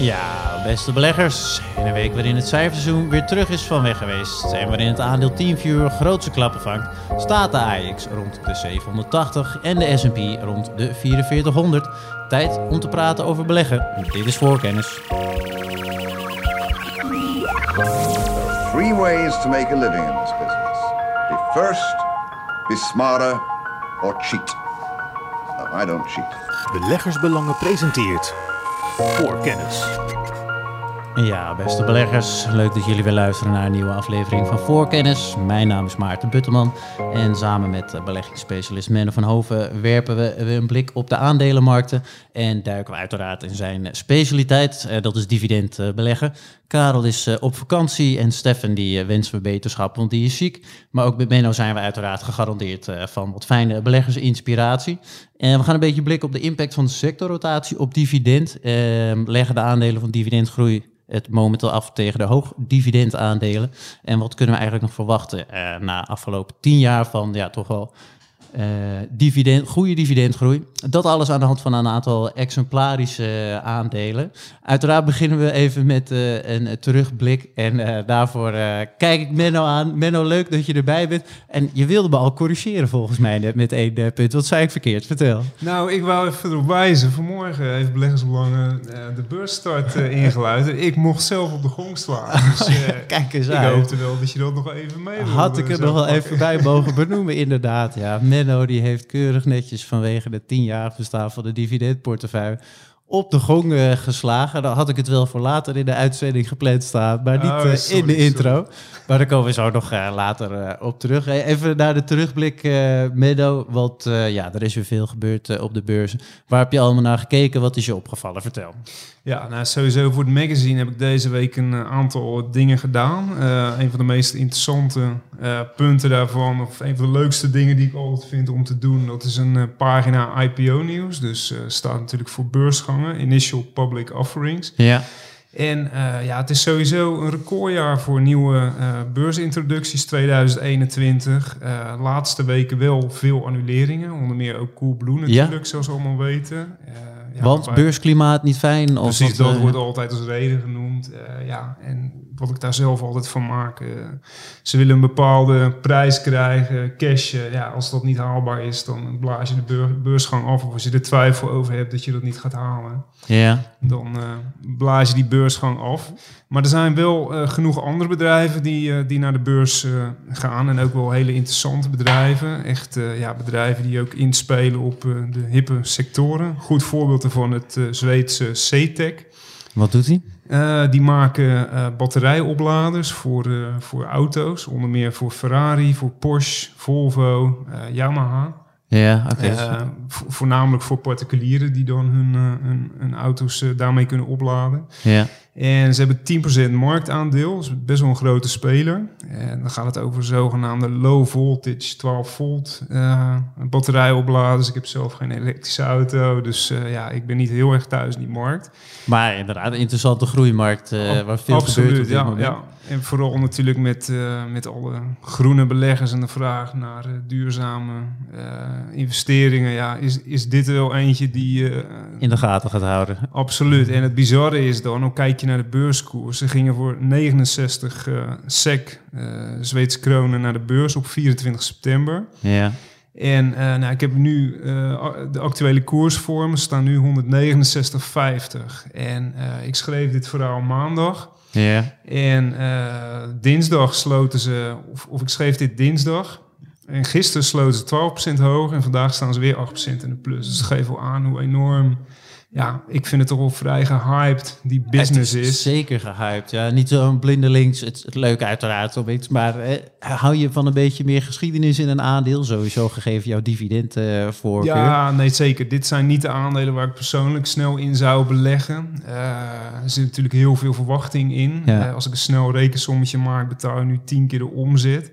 Ja, beste beleggers. In een week waarin het cijferseizoen weer terug is van weg geweest en waarin het aandeel TeamViewer grootse klappen vangt, staat de AX rond de 780 en de S&P rond de 4400. Tijd om te praten over beleggen. Dit is voorkennis. Three ways to make a living in this business. Be first, be smarter, or cheat. No, I don't cheat. Beleggersbelangen presenteert voor kennis. Ja, beste beleggers, leuk dat jullie weer luisteren naar een nieuwe aflevering van Voorkennis. Mijn naam is Maarten Butterman en samen met eh, beleggingsspecialist Menno van Hoven werpen we een blik op de aandelenmarkten en duiken we uiteraard in zijn specialiteit, eh, dat is dividend beleggen. Karel is op vakantie en Stefan die wensen we beterschap, want die is ziek. Maar ook met Menno zijn we uiteraard gegarandeerd van wat fijne beleggersinspiratie. En we gaan een beetje blikken op de impact van de sectorrotatie op dividend. Ehm, leggen de aandelen van dividendgroei het momenteel af tegen de hoog dividendaandelen. En wat kunnen we eigenlijk nog verwachten uh, na afgelopen tien jaar van ja, toch wel uh, dividend, goede dividendgroei. Dat alles aan de hand van een aantal exemplarische aandelen. Uiteraard beginnen we even met uh, een terugblik. En uh, daarvoor kijk ik Menno aan. Menno, leuk dat je erbij bent. En je wilde me al corrigeren volgens mij net met één punt. Wat zei ik verkeerd? Vertel. Nou, ik wou even erop wijzen. Vanmorgen heeft Beleggersbelangen de beursstart ingeluid. ik mocht zelf op de gong slaan. Dus, kijk eens ik uit. Ik hoopte wel dat je dat nog even mee wilde. Had ik er nog wel even bij mogen benoemen, inderdaad. Ja, Menno die heeft keurig netjes vanwege de tien jaar bestaan van de dividendportefeuille op de gong uh, geslagen. Dan had ik het wel voor later in de uitzending gepland staan, maar niet Oh, uh, sorry, in de intro. sorry. Maar daar komen we zo nog uh, later op terug. Hey, even naar de terugblik, Meadow. Want ja, er is weer veel gebeurd op de beurzen. Waar heb je allemaal naar gekeken? Wat is je opgevallen? Vertel. Ja, nou sowieso voor het magazine heb ik deze week een aantal dingen gedaan. Een van de meest interessante punten daarvan, of een van de leukste dingen die ik altijd vind om te doen, dat is een pagina IPO nieuws. Dus staat natuurlijk voor Initial Public Offerings. Ja. En ja, het is sowieso een recordjaar voor nieuwe beursintroducties 2021. laatste weken wel veel annuleringen, onder meer ook Coolblue natuurlijk, Ja. zoals we allemaal weten. Ja, Want beursklimaat niet fijn? Of Precies, dat eh, wordt altijd als reden genoemd. Eh, ja, en wat ik daar zelf altijd van maak. eh, ze willen een bepaalde prijs krijgen, cash. ja, als dat niet haalbaar is, dan blaas je de beur- beursgang af. Of als je er twijfel over hebt dat je dat niet gaat halen, Ja. dan eh, blaas je die beursgang af. Maar er zijn wel eh, genoeg andere bedrijven die, die naar de beurs gaan. En ook wel hele interessante bedrijven. Echt ja, bedrijven die ook inspelen op de hippe sectoren. Goed voorbeeld ervan het Zweedse CTEC. Wat doet hij? Eh, die maken eh, batterijopladers voor, eh, voor auto's. Onder meer voor Ferrari, voor Porsche, Volvo, Yamaha. Ja, oké. Vo- voornamelijk voor particulieren die dan hun, hun, hun auto's daarmee kunnen opladen. ja. En ze hebben 10% marktaandeel, dat is best wel een grote speler. En dan gaat het over zogenaamde low voltage, 12 volt eh batterijopladers. Ik heb zelf geen elektrische auto, dus eh, ja, ik ben niet heel erg thuis in die markt. Maar inderdaad, een interessante groeimarkt eh, waar veel gebeurt op dit ja, moment. ja. En vooral natuurlijk met, eh, met alle groene beleggers en de vraag naar eh, duurzame eh, investeringen. Ja, is, is dit wel eentje die... eh, In de gaten gaat houden. Absoluut. En het bizarre is dan, ook kijk je naar de beurskoers. Ze gingen voor 69 eh SEC, Zweedse kronen, naar de beurs op 24 september. Ja. En nou, ik heb nu de actuele koers voor me, staan nu 169,50. En ik schreef dit verhaal maandag. Ja. En eh, dinsdag sloten ze, of, of ik schreef dit dinsdag. En gisteren sloten ze 12% hoger en vandaag staan ze weer 8% in de plus. Dus dat geeft wel aan hoe enorm, ja, ik vind het toch wel vrij gehyped die business Het is. Zeker gehyped. Ja, niet zo'n blindelings. Het, het leuke uiteraard om iets. Maar eh, hou je van een beetje meer geschiedenis in een aandeel? Sowieso gegeven jouw dividend eh voorkeur. Ja, nee, zeker. Dit zijn niet de aandelen waar ik persoonlijk snel in zou beleggen. Eh, er zit natuurlijk heel veel verwachting in. Ja. Eh, als ik een snel rekensommetje maak, betaal je nu tien keer de omzet.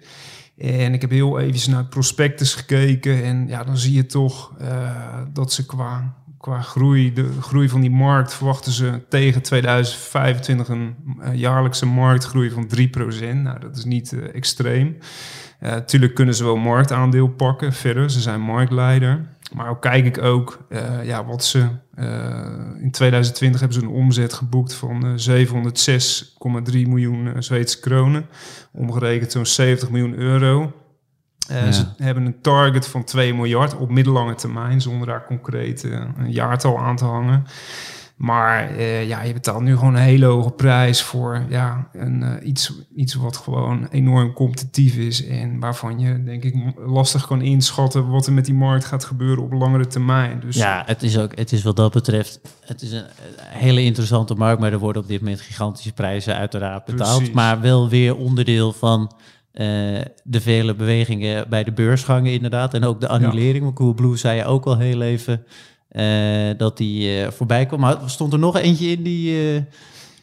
En ik heb heel even naar het prospectus gekeken. En ja, dan zie je toch dat ze qua, qua groei, de groei van die markt, verwachten ze tegen 2025 een eh, jaarlijkse marktgroei van 3%. Nou, dat is niet eh, extreem. Uh, tuurlijk kunnen ze wel marktaandeel pakken verder. Ze zijn marktleider. Maar ook kijk ik ook ja, wat ze... in 2020 hebben ze een omzet geboekt van eh 706,3 miljoen Zweedse kronen. Omgerekend zo'n 70 miljoen euro. Ja. Ze hebben een target van 2 miljard op middellange termijn... zonder daar concreet eh, een jaartal aan te hangen. Maar eh, ja, je betaalt nu gewoon een hele hoge prijs voor ja, een, iets, iets wat gewoon enorm competitief is. En waarvan je, denk ik, lastig kan inschatten wat er met die markt gaat gebeuren op langere termijn. Dus Ja, het is ook, het is wat dat betreft, het is een, een hele interessante markt, maar er worden op dit moment gigantische prijzen uiteraard betaald. Precies. Maar wel weer onderdeel van eh, de vele bewegingen bij de beursgangen inderdaad. En ook de annulering. Want Coolblue zei je ook al heel even eh, dat die eh, voorbij kwam. Maar stond er nog eentje in die...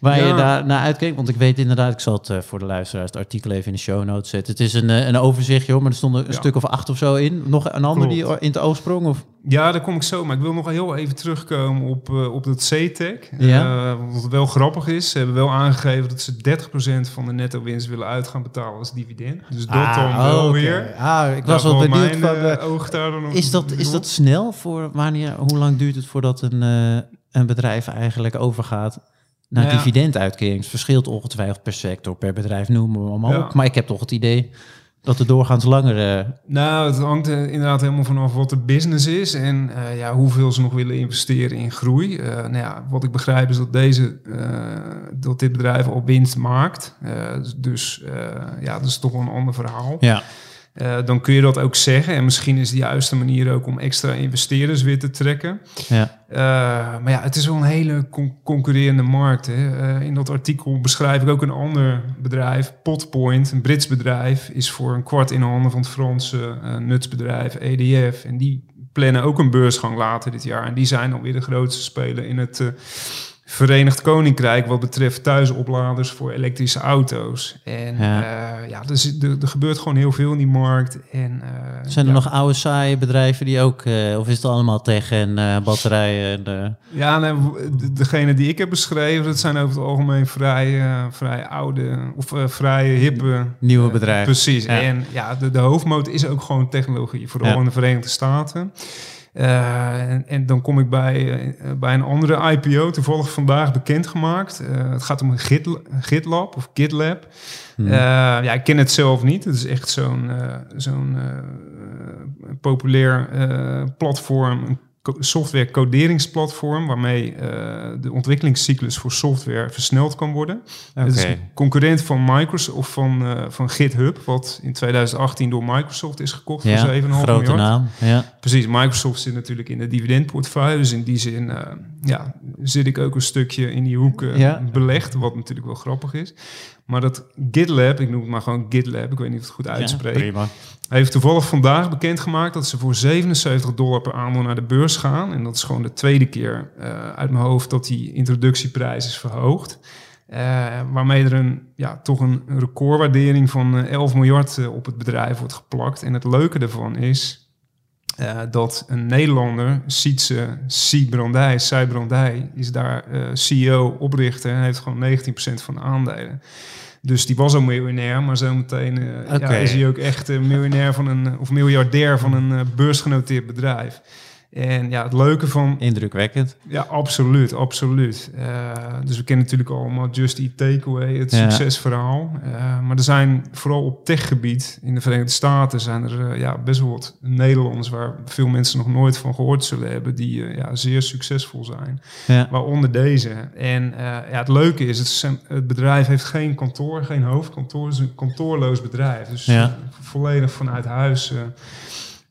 Waar je daar naar uitkeek. Want ik weet inderdaad, ik zal het eh, voor de luisteraars het artikel even in de show notes zetten. Het is een, eh, een overzichtje hoor, maar er stonden een Ja. stuk of acht of zo in. Nog een ander die in het oog sprong? Of? Ja, daar kom ik zo. Maar ik wil nog heel even terugkomen op, eh, op dat CTEC. Ja. Wat wel grappig is, ze hebben wel aangegeven dat ze 30% van de netto winst willen uit gaan betalen als dividend. Dus dat dan wel Ah, weer. Ah, ik was Nou, wel benieuwd mijn, van... eh, oog daar dan is, dat, is dat snel voor wanneer... Hoe lang duurt het voordat een, een bedrijf eigenlijk overgaat Nou ja. dividenduitkering? Verschilt ongetwijfeld per sector, per bedrijf, noemen we Ja. op. Maar ik heb toch het idee dat er doorgaans langer... eh, Nou, het hangt inderdaad helemaal vanaf wat de business is en eh, ja, hoeveel ze nog willen investeren in groei. Eh, nou ja, wat ik begrijp is dat, deze, eh, dat dit bedrijf al winst maakt. Dus ja, dat is toch een ander verhaal. ja. Eh, dan kun je dat ook zeggen. En misschien is de juiste manier ook om extra investeerders weer te trekken. ja. Eh, maar ja, het is wel een hele con- concurrerende markt. Hè. Eh, in dat artikel beschrijf ik ook een ander bedrijf, Potpoint, een Brits bedrijf, is voor een kwart in handen van het Franse nutsbedrijf EDF. En die plannen ook een beursgang later dit jaar. En die zijn alweer de grootste speler in het Verenigd Koninkrijk wat betreft thuisopladers voor elektrische auto's. En Ja. ja, ja er, zit- er, er gebeurt gewoon heel veel in die markt. En, eh, Zijn er ja. nog oude saaie bedrijven die ook... eh, of is het allemaal tech en eh, batterijen? En, eh, Ja, nee, degene die ik heb beschreven, dat zijn over het algemeen vrij, eh, vrij oude of eh, vrij hippe Nieuwe eh, bedrijven. Precies. Ja. En ja, de, de hoofdmoot is ook gewoon technologie, vooral in de Verenigde Staten. Eh, en, en dan kom ik bij, eh, bij een andere IPO, toevallig vandaag bekendgemaakt. Eh het gaat om een Git, GitLab of GitLab. Hmm. Ja, ik ken het zelf niet. Het is echt zo'n zo'n populair platform, software coderingsplatform, waarmee eh, de ontwikkelingscyclus voor software versneld kan worden. Het is een concurrent van Microsoft of van, eh, van GitHub, wat in 2018 door Microsoft is gekocht ja, voor 7,5 grote miljard. naam. Ja. Precies, Microsoft zit natuurlijk in de dividendportefeuille. Dus in die zin eh, ja, zit ik ook een stukje in die hoek Ja. belegd, wat natuurlijk wel grappig is. Maar dat GitLab, ik noem het maar gewoon GitLab, ik weet niet of het goed uitspreek, Ja, prima. heeft toevallig vandaag bekendgemaakt dat ze voor 77 dollar per aandeel naar de beurs gaan. En dat is gewoon de tweede keer eh, uit mijn hoofd dat die introductieprijs is verhoogd. Eh, waarmee er een, ja, toch een recordwaardering van eh, 11 miljard eh, op het bedrijf wordt geplakt. En het leuke daarvan is eh, dat een Nederlander, Sietse C. Brandij, Sai Brandij, is daar eh, CEO, oprichter en heeft gewoon 19% van de aandelen. Dus die was al miljonair, maar zometeen eh, ja, is hij ook echt miljonair van een, of miljardair van een beursgenoteerd bedrijf. En ja, het leuke van Indrukwekkend. ja, absoluut, absoluut. Eh, dus we kennen natuurlijk allemaal Just Eat Takeaway, het Ja. succesverhaal. Eh, maar er zijn vooral op techgebied in de Verenigde Staten zijn er eh, ja, best wel wat Nederlanders waar veel mensen nog nooit van gehoord zullen hebben, die ja, zeer succesvol zijn. Ja. Waaronder deze. En ja, het leuke is, het, het bedrijf heeft geen kantoor, geen hoofdkantoor. Het is een kantoorloos bedrijf. Dus Ja. volledig vanuit huis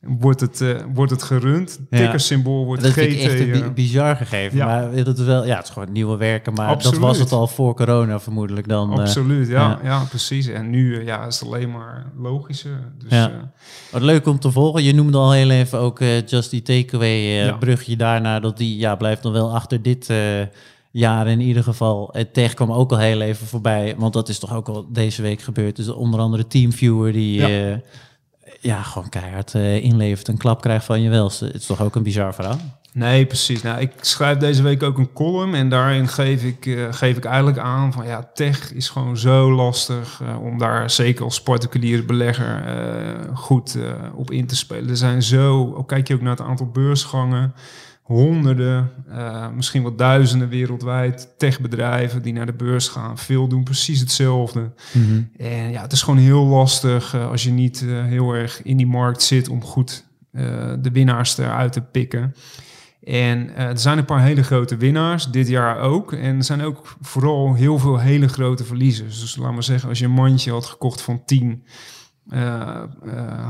wordt, het, eh, wordt het gerund. Ja. Tickersymbool wordt Dat GT. echt bizar gegeven. ja. Maar dat is wel, ja, het is gewoon nieuwe werken. Maar Absoluut. dat was het al voor corona vermoedelijk dan. eh, Absoluut, ja, ja. ja. precies. En nu eh, ja, is het alleen maar logischer. Dus, Wat leuk om te volgen. Je noemde al heel even ook Just die Takeaway. Brugje daarna, dat die ja, blijft nog wel achter dit jaar in ieder geval. Het tech kwam ook al heel even voorbij. Want dat is toch ook al deze week gebeurd. Dus onder andere Teamviewer die... Ja. Gewoon keihard eh, inlevert. Een klap krijgt van je welste. Het is toch ook een bizar verhaal? Nee, precies. Nou, ik schrijf deze week ook een column en daarin geef ik, eh, geef ik eigenlijk aan van ja, tech is gewoon zo lastig eh, om daar zeker als particuliere belegger goed op in te spelen. Er zijn zo, ook kijk je ook naar het aantal beursgangen, honderden, eh, misschien wel duizenden wereldwijd techbedrijven die naar de beurs gaan. Veel doen precies hetzelfde. En ja, het is gewoon heel lastig eh, als je niet eh, heel erg in die markt zit om goed de winnaars eruit te pikken. En er zijn een paar hele grote winnaars, dit jaar ook. En er zijn ook vooral heel veel hele grote verliezers. Dus laat maar zeggen, als je een mandje had gekocht van 10 eh, eh,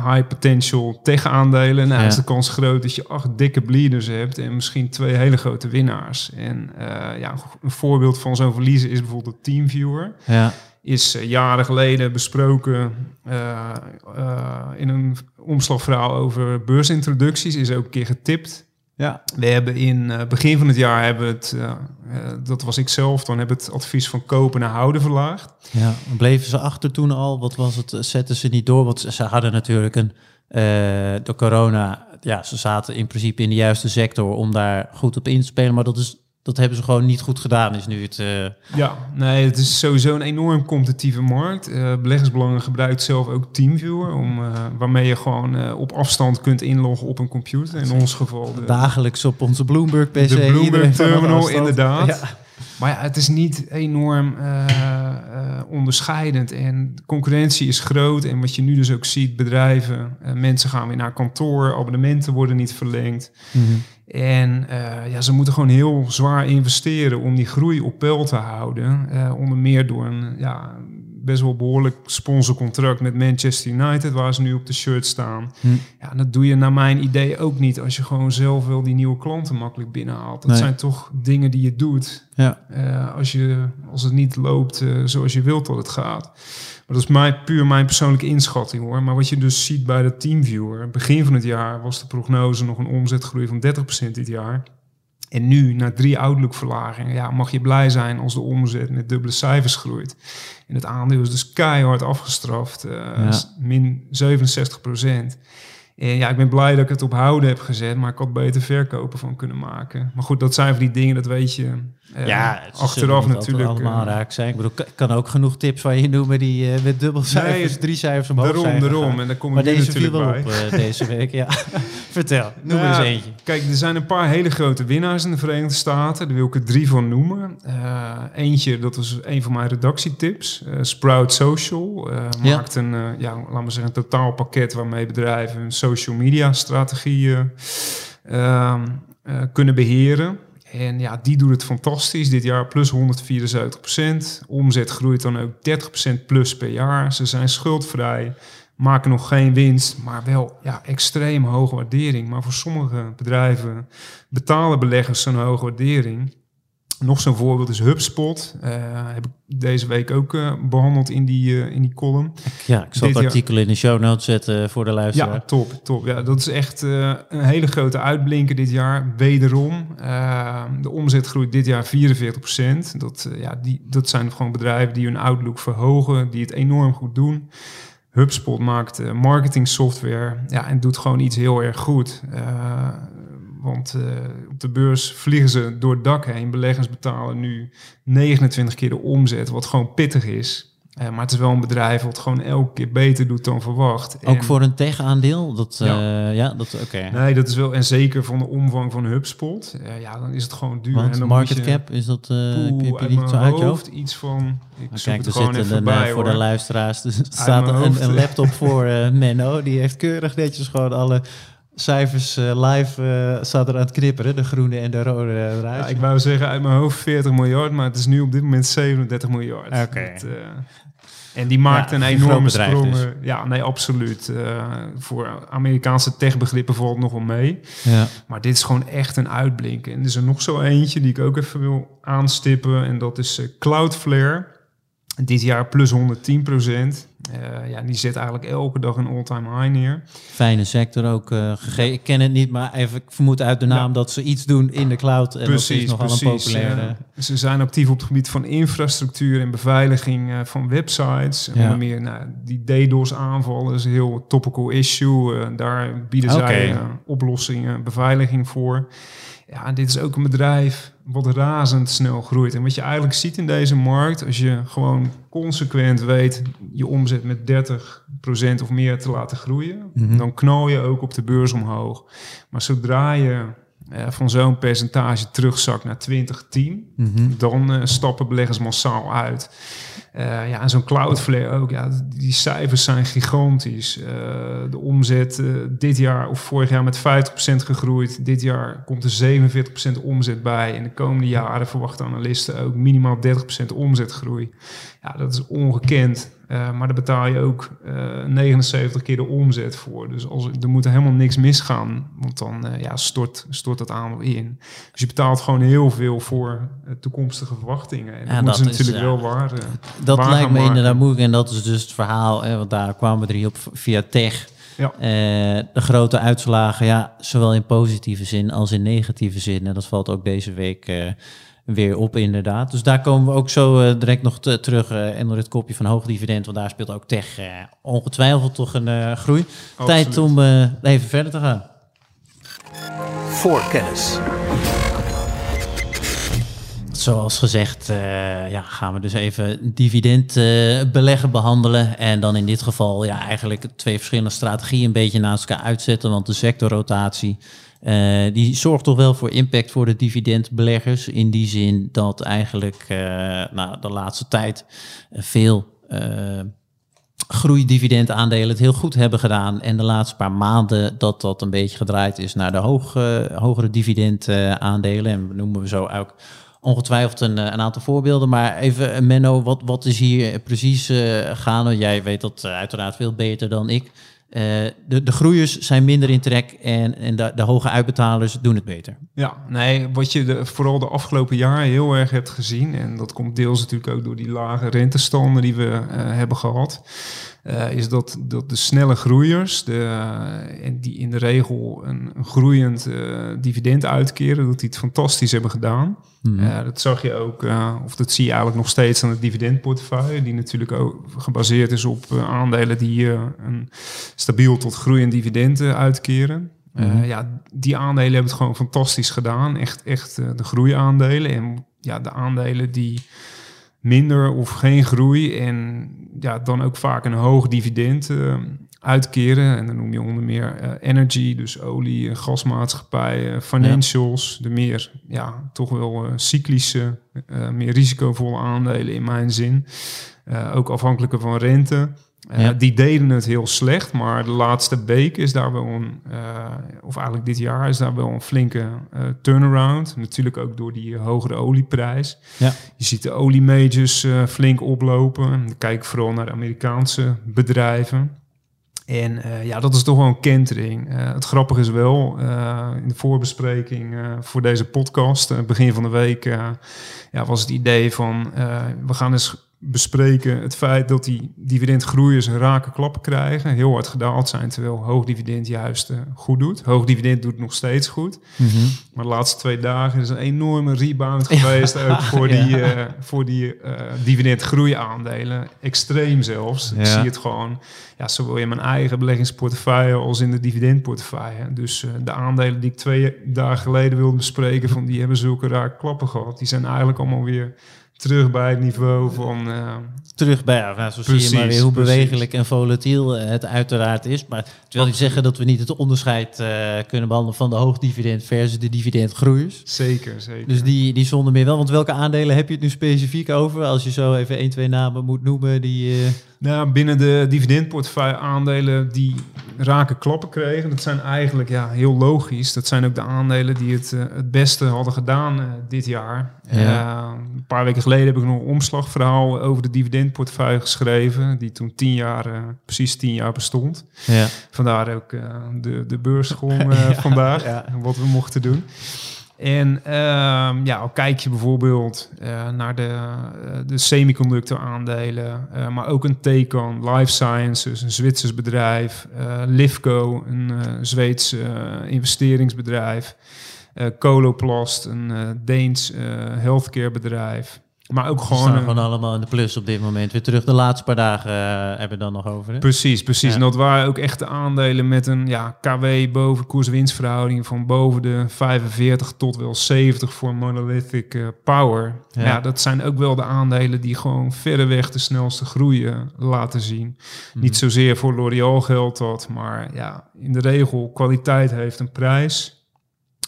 high potential tech-aandelen, nou Ja. is de kans groot dat je acht dikke bleeders hebt en misschien twee hele grote winnaars. En eh, ja, een voorbeeld van zo'n verliezer is bijvoorbeeld TeamViewer Ja, is eh, jaren geleden besproken eh, eh, in een omslagverhaal over beursintroducties. Is ook een keer getipt. Ja. We hebben in het begin van het jaar hebben het, eh, eh, dat was ik zelf, dan hebben het advies van kopen naar houden verlaagd. ja. Bleven ze achter toen al? Wat was het? Zetten ze niet door? Want ze- hadden natuurlijk een... eh door corona, ja, ze zaten in principe in de juiste sector om daar goed op in te spelen. Maar dat, is, dat hebben ze gewoon niet goed gedaan, is nu het... eh, Ja, nee, het is sowieso een enorm competitieve markt. Eh beleggersbelangen gebruikt zelf ook TeamViewer, om, eh, waarmee je gewoon op afstand kunt inloggen op een computer. In ons geval de, dagelijks op onze Bloomberg PC. De Bloomberg terminal, inderdaad. Ja. Maar ja, het is niet enorm onderscheidend. En de concurrentie is groot. En wat je nu dus ook ziet, bedrijven, mensen gaan weer naar kantoor, abonnementen worden niet verlengd. Mhm. En eh, ja, ze moeten gewoon heel zwaar investeren om die groei op peil te houden. Eh, onder meer door een ja, best wel behoorlijk sponsorcontract met Manchester United, waar ze nu op de shirt staan. Hm. Ja, dat doe je naar mijn idee ook niet als je gewoon zelf wel die nieuwe klanten makkelijk binnenhaalt. Dat Nee. zijn toch dingen die je doet Ja. eh, als, je, als het niet loopt eh, zoals je wilt dat het gaat. Maar dat is mij, puur mijn persoonlijke inschatting hoor. Maar wat je dus ziet bij de Teamviewer. Begin van het jaar was de prognose nog een omzetgroei van 30% dit jaar. En nu, na drie outlook-verlagingen, ja, mag je blij zijn als de omzet met dubbele cijfers groeit. En het aandeel is dus keihard afgestraft, eh, min 67% En ja, ik ben blij dat ik het op houden heb gezet, maar ik had beter verkopen van kunnen maken. Maar goed, dat zijn van die dingen, dat weet je ja, achteraf natuurlijk. allemaal eh, raak zijn. Ik bedoel, ik kan ook genoeg tips van je noemen die eh, met dubbelcijfers, Nee, drie cijfers omhoog daarom, zijn daarom. gegaan. En daar kom Maar ik deze viel natuurlijk wel op eh, deze week, ja. Vertel, noem Nou er ja, eens eentje. Kijk, er zijn een paar hele grote winnaars in de Verenigde Staten. Daar wil ik er drie van noemen. Eentje, dat was een van mijn redactietips. Sprout Social maakt een, ja, laten we zeggen, een totaalpakket waarmee bedrijven hun social media strategieën ehm, eh, kunnen beheren. En ja, die doet het fantastisch. Dit jaar plus 174% Omzet groeit dan ook 30% plus per jaar. Ze zijn schuldvrij maken nog geen winst, maar wel ja, extreem hoge waardering. Maar voor sommige bedrijven betalen beleggers zo'n hoge waardering. Nog zo'n voorbeeld is HubSpot. Eh, heb ik deze week ook eh, behandeld in die, eh, in die column. Ja, ik zal dit het jaar- artikel in de show notes zetten voor de luisteraar. Ja, top, top. Ja, dat is echt een hele grote uitblinker dit jaar. Wederom, de omzet groeit dit jaar 44%. Dat, ja, die, dat zijn gewoon bedrijven die hun outlook verhogen, die het enorm goed doen. HubSpot maakt marketing software ja, en doet gewoon iets heel erg goed. Eh, want eh, op de beurs vliegen ze door het dak heen. Beleggers betalen nu 29 keer de omzet, wat gewoon pittig is. Eh, maar het is wel een bedrijf wat gewoon elke keer beter doet dan verwacht. Ook En- voor een tech-aandeel? Dat, Ja. ja. ja, dat, oké. Nee, dat is wel, en zeker van de omvang van HubSpot. Eh, ja, dan is het gewoon duur. Want en dan market je, cap, is dat, eh heb je, Poeh, heb je niet zo uit je hoofd hoofd? iets van... Ik Maar kijk, het er gewoon zit even een, bij, eh, voor de luisteraars. Er staat een, een eh. laptop voor eh, Menno. Die heeft keurig netjes gewoon alle cijfers eh, live eh, staat er aan het knipperen. De groene en de rode eh, eruit. Ja, ik wou zeggen uit mijn hoofd 40 miljard, maar het is nu op dit moment 37 miljard. Oké. Eh, en die maakt Ja, een enorme sprong. dus. eh, Ja, nee, absoluut. Eh, voor Amerikaanse techbegrippen valt nog wel mee. ja. Maar dit is gewoon echt een uitblinken. En er is er nog zo eentje die ik ook even wil aanstippen. En dat is eh, Cloudflare. Dit jaar plus 110 procent. Ja, die zet eigenlijk elke dag een all-time high neer. Fijne sector ook uh, gegeven. Ik ken het niet, maar even, ik vermoed uit de naam Ja. dat ze iets doen in de cloud. En dat is nogal een populaire... ja. Ze zijn actief op het gebied van infrastructuur en beveiliging eh, van websites. Ja. Onder meer nou, die DDoS-aanvallen is een heel topical issue. Eh, daar bieden zij eh, oplossingen, beveiliging voor. Ja, en dit is ook een bedrijf wat razendsnel groeit. En wat je eigenlijk ziet in deze markt, als je gewoon consequent weet je omzet met 30% of meer te laten groeien, Mhm. dan knal je ook op de beurs omhoog. Maar zodra je eh, van zo'n percentage terugzakt naar 2010, Mhm. dan eh, stappen beleggers massaal uit. Eh, ja, en zo'n Cloudflare ook. Ja, die cijfers zijn gigantisch. Eh, de omzet eh, dit jaar of vorig jaar met 50% gegroeid. Dit jaar komt er 47% omzet bij. In de komende jaren verwachten analisten ook minimaal 30% omzetgroei. Ja, dat is ongekend. Eh, maar daar betaal je ook eh 79 keer de omzet voor. Dus als, er moet helemaal niks misgaan. Want dan eh, ja, stort, stort dat aandeel in. Dus je betaalt gewoon heel veel voor eh, toekomstige verwachtingen. En Ja, dat is, natuurlijk wel waar. eh, Dat waar lijkt me maken. inderdaad moeilijk. En dat is dus het verhaal, hè, want daar kwamen we er op via tech. Ja. Eh, de grote uitslagen, ja, zowel in positieve zin als in negatieve zin. En dat valt ook deze week eh, weer op, inderdaad. Dus daar komen we ook zo eh, direct nog te- terug eh onder het kopje van hoog dividend. Want daar speelt ook tech eh, ongetwijfeld toch een eh, groei. Tijd om eh, even verder te gaan. Voor kennis. Zoals gezegd eh, ja, gaan we dus even dividend eh, beleggen behandelen. En dan in dit geval ja, eigenlijk twee verschillende strategieën een beetje naast elkaar uitzetten. Want de sectorrotatie eh, die zorgt toch wel voor impact voor de dividendbeleggers. In die zin dat eigenlijk nou, de laatste tijd veel groeidividendaandelen het heel goed hebben gedaan. En de laatste paar maanden dat dat een beetje gedraaid is naar de hoog, hogere dividendaandelen. en noemen we zo ook ongetwijfeld een, eh, een aantal voorbeelden. Maar even, eh, Menno, wat, wat is hier precies eh gaande? Jij weet dat eh, uiteraard veel beter dan ik. Eh, de, de groeiers zijn minder in trek en, en de, de hoge uitbetalers doen het beter. Ja, nee, wat je de, vooral de afgelopen jaren heel erg hebt gezien, en dat komt deels natuurlijk ook door die lage rentestanden die we eh, hebben gehad, eh, is dat, dat de snelle groeiers, de, eh, die in de regel een, een groeiend eh, dividend uitkeren, dat die het fantastisch hebben gedaan. Eh, dat zag je ook, of dat zie je eigenlijk nog steeds aan het dividendportefeuille, die natuurlijk ook gebaseerd is op aandelen die een stabiel tot groeiend dividend uitkeren. Eh, ja, die aandelen hebben het gewoon fantastisch gedaan. Echt, echt de groeiaandelen. En ja, de aandelen die minder of geen groei en ja, dan ook vaak een hoog dividend eh, uitkeren. En dan noem je onder meer eh, energy, dus olie, en gasmaatschappijen, financials, de meer ja, toch wel eh, cyclische, eh, meer risicovolle aandelen in mijn zin. Eh, ook afhankelijker van rente. Eh. Die deden het heel slecht, maar de laatste week is daar wel een, eh, of eigenlijk dit jaar is daar wel een flinke eh, turnaround. Natuurlijk ook door die hogere olieprijs. Ja. Je ziet de oliemajors flink oplopen. Dan kijk ik vooral naar de Amerikaanse bedrijven. En ja, dat is toch wel een kentering. Het grappige is wel, in de voorbespreking voor deze podcast, begin van de week, ja, was het idee van, we gaan eens bespreken het feit dat die dividendgroeiers een rake klappen krijgen, heel hard gedaald zijn, terwijl hoog dividend juist eh, goed doet. Hoog dividend doet nog steeds goed. Maar de laatste twee dagen is een enorme rebound geweest ook voor Ja. die, eh voor die eh dividendgroeiaandelen. Extreem zelfs. Ik Ja. zie het gewoon, ja, zowel in mijn eigen beleggingsportefeuille als in de dividendportefeuille. Dus eh, de aandelen die ik twee dagen geleden wilde bespreken, van die hebben zulke raar klappen gehad. Die zijn eigenlijk allemaal weer terug bij het niveau van... eh, Terug bij, ja, nou, zo zie je maar weer hoe precies. bewegelijk en volatiel eh, het uiteraard is. Maar het wil niet zeggen dat we niet het onderscheid eh, kunnen behandelen van de hoogdividend versus de dividendgroeiers. zeker, zeker. Dus die, die zonder meer wel. Want welke aandelen heb je het nu specifiek over? Als je zo even één, twee namen moet noemen die... Nou, binnen de dividendportefeuille aandelen die rake klappen kregen, dat zijn eigenlijk ja, heel logisch. Dat zijn ook de aandelen die het, eh, het beste hadden gedaan eh, dit jaar. Ja. Eh, een paar weken geleden heb ik nog een omslagverhaal over de dividendportefeuille geschreven, die toen tien jaar, precies tien jaar bestond. ja. Vandaar ook de, de beursgong vandaag, wat we mochten doen. En ehm, ja, al kijk je bijvoorbeeld eh, naar de, eh, de semiconductor aandelen, eh, maar ook een Tecan, Life Sciences, een Zwitsers bedrijf, Livco, een Zweeds investeringsbedrijf, Coloplast, een Deens healthcare bedrijf. Maar ook gewoon... staan gewoon allemaal in de plus op dit moment. Weer terug de laatste paar dagen eh, hebben we dan nog over. Hè? Precies, precies. Ja. En dat waren ook echt de aandelen met een ja, KW boven koers-winstverhouding van boven de 45 tot wel 70 voor Monolithic eh, Power. Ja. Ja. dat zijn ook wel de aandelen die gewoon verreweg de snelste groeien laten zien. Mhm. Niet zozeer voor L'Oréal geldt dat, maar ja, in de regel kwaliteit heeft een prijs.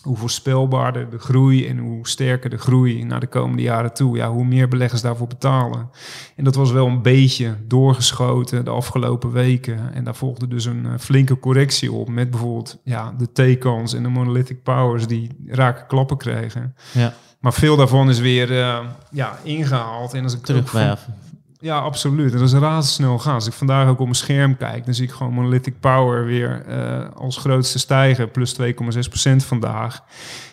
Hoe voorspelbaarder de groei en hoe sterker de groei naar de komende jaren toe, ja, hoe meer beleggers daarvoor betalen. En dat was wel een beetje doorgeschoten de afgelopen weken. En daar volgde dus een eh, flinke correctie op met bijvoorbeeld ja, de T-kans en de Monolithic Powers die rake klappen kregen. Ja, Maar veel daarvan is weer eh, ja, ingehaald. En als ik terug. Ja, absoluut. En dat is razendsnel gaan. Als ik vandaag ook op mijn scherm kijk, dan zie ik gewoon Monolithic Power weer eh, als grootste stijger, plus 2,6% vandaag.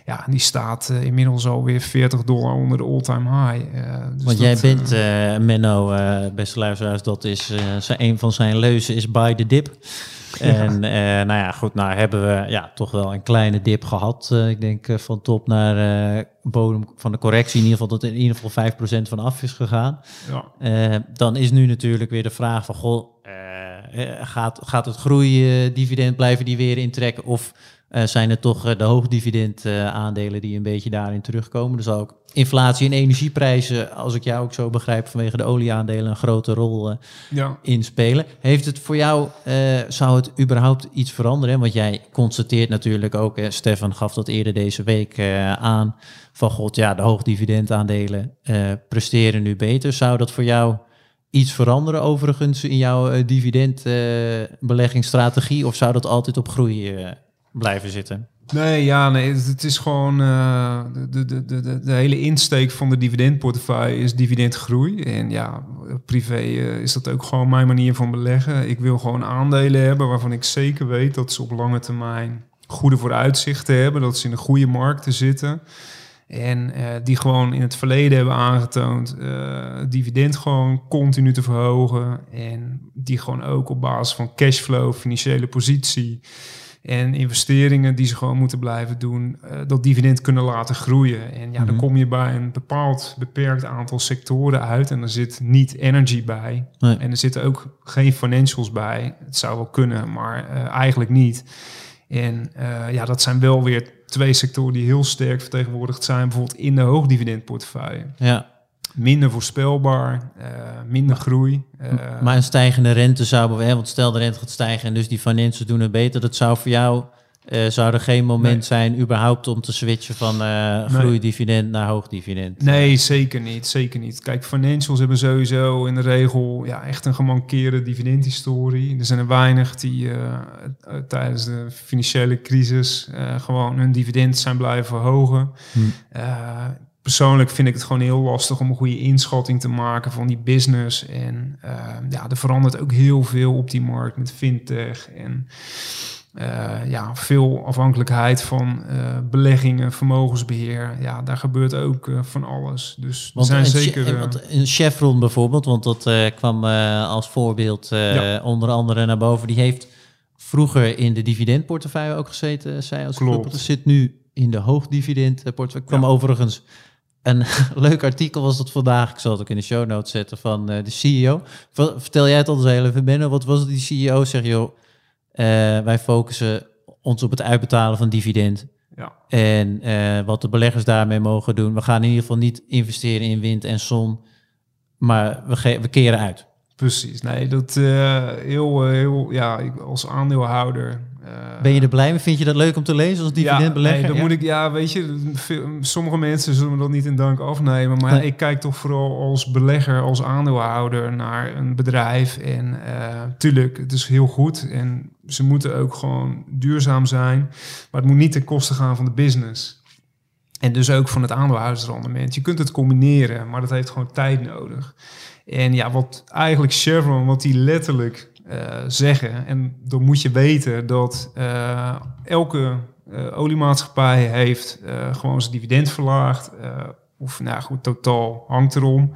Ja, en die staat eh, inmiddels alweer 40 dollar onder de all-time high. Eh, dus Want jij dat, bent, Menno, beste luisteraars, dat is zijn, een van zijn leuzen is buy the dip. En eh, nou ja, goed, nou hebben we ja, toch wel een kleine dip gehad. eh, ik denk eh, van top naar bodem van de correctie. In ieder geval dat er in ieder geval 5% van af is gegaan. ja. Dan is nu natuurlijk weer de vraag van, goh, gaat, gaat het groeidividend blijven die weer intrekken? Of eh, zijn het toch eh, de hoogdividend eh, aandelen die een beetje daarin terugkomen? Dus ook inflatie en energieprijzen, als ik jou ook zo begrijp, vanwege de olieaandelen een grote rol ja. in spelen. Heeft het voor jou, zou het überhaupt iets veranderen? Want jij constateert natuurlijk ook, Stefan gaf dat eerder deze week aan, van god, ja, de hoogdividendaandelen eh presteren nu beter. Zou dat voor jou iets veranderen overigens in jouw dividendbeleggingsstrategie? of zou dat altijd op groei blijven zitten? Nee, ja, nee, het, is gewoon eh, de, de, de, de, de hele insteek van de dividendportefeuille is dividendgroei. En ja, privé eh, is dat ook gewoon mijn manier van beleggen. Ik wil gewoon aandelen hebben waarvan ik zeker weet dat ze op lange termijn goede vooruitzichten hebben, dat ze in een goede markten zitten. En eh, die gewoon in het verleden hebben aangetoond dividend gewoon continu te verhogen. En die gewoon ook op basis van cashflow, financiële positie en investeringen die ze gewoon moeten blijven doen, eh, dat dividend kunnen laten groeien. En ja, dan Mhm. kom je bij een bepaald beperkt aantal sectoren uit en er zit niet energy bij. Nee. En er zitten ook geen financials bij. Het zou wel kunnen, maar eh, eigenlijk niet. En eh, ja, dat zijn wel weer twee sectoren die heel sterk vertegenwoordigd zijn, bijvoorbeeld in de hoogdividendportefeuille. Ja, Minder voorspelbaar, eh, minder groei. eh, maar een stijgende rente zou, hè, want stel de rente gaat stijgen en dus die financials doen het beter, dat zou voor jou, eh, zou er geen moment Nee. zijn überhaupt om te switchen van groeidividend naar hoogdividend? Nee, zeker niet. Zeker niet. Kijk, financials hebben sowieso in de regel ja, echt een gemankeerde dividendhistorie. Er zijn er weinig die tijdens de financiële crisis gewoon hun dividend zijn blijven verhogen. Hm. Persoonlijk vind ik het gewoon heel lastig om een goede inschatting te maken van die business. En eh, ja, er verandert ook heel veel op die markt met fintech en eh, ja, veel afhankelijkheid van eh, beleggingen, vermogensbeheer. Ja, daar gebeurt ook eh, van alles. Dus er Want zijn zeker... Een Chevron bijvoorbeeld, want dat kwam als voorbeeld Ja. onder andere naar boven. Die heeft vroeger in de dividendportefeuille ook gezeten, zij als Klopt. zit nu in de hoogdividendportefeuille. kwam Ja. overigens een leuk artikel was dat vandaag. Ik zal het ook in de show notes zetten van eh, de CEO. Ver- Vertel jij het ons heel even, Benno. Wat was het die CEO? Zeg joh, eh, wij focussen ons op het uitbetalen van dividend. ja. En eh, wat de beleggers daarmee mogen doen. We gaan in ieder geval niet investeren in wind en zon. Maar we, we keren uit. Precies. Nee, dat heel, heel, ja, als aandeelhouder. Eh, Ben je er blij mee? Vind je dat leuk om te lezen als dividendbelegger? Ja, nee, dan Ja? moet ik, ja, weet je, veel- sommige mensen zullen me dat niet in dank afnemen. Maar Nee. ik kijk toch vooral als belegger, als aandeelhouder naar een bedrijf. En eh, tuurlijk, het is heel goed. En ze moeten ook gewoon duurzaam zijn. Maar het moet niet ten koste gaan van de business. En dus ook van het aandeelhoudersrendement. Je kunt het combineren, maar dat heeft gewoon tijd nodig. En ja, wat eigenlijk Chevron, wat die letterlijk zeggen, en dan moet je weten dat eh, elke eh, oliemaatschappij heeft eh, gewoon zijn dividend verlaagd. eh, of nou goed, totaal hangt erom.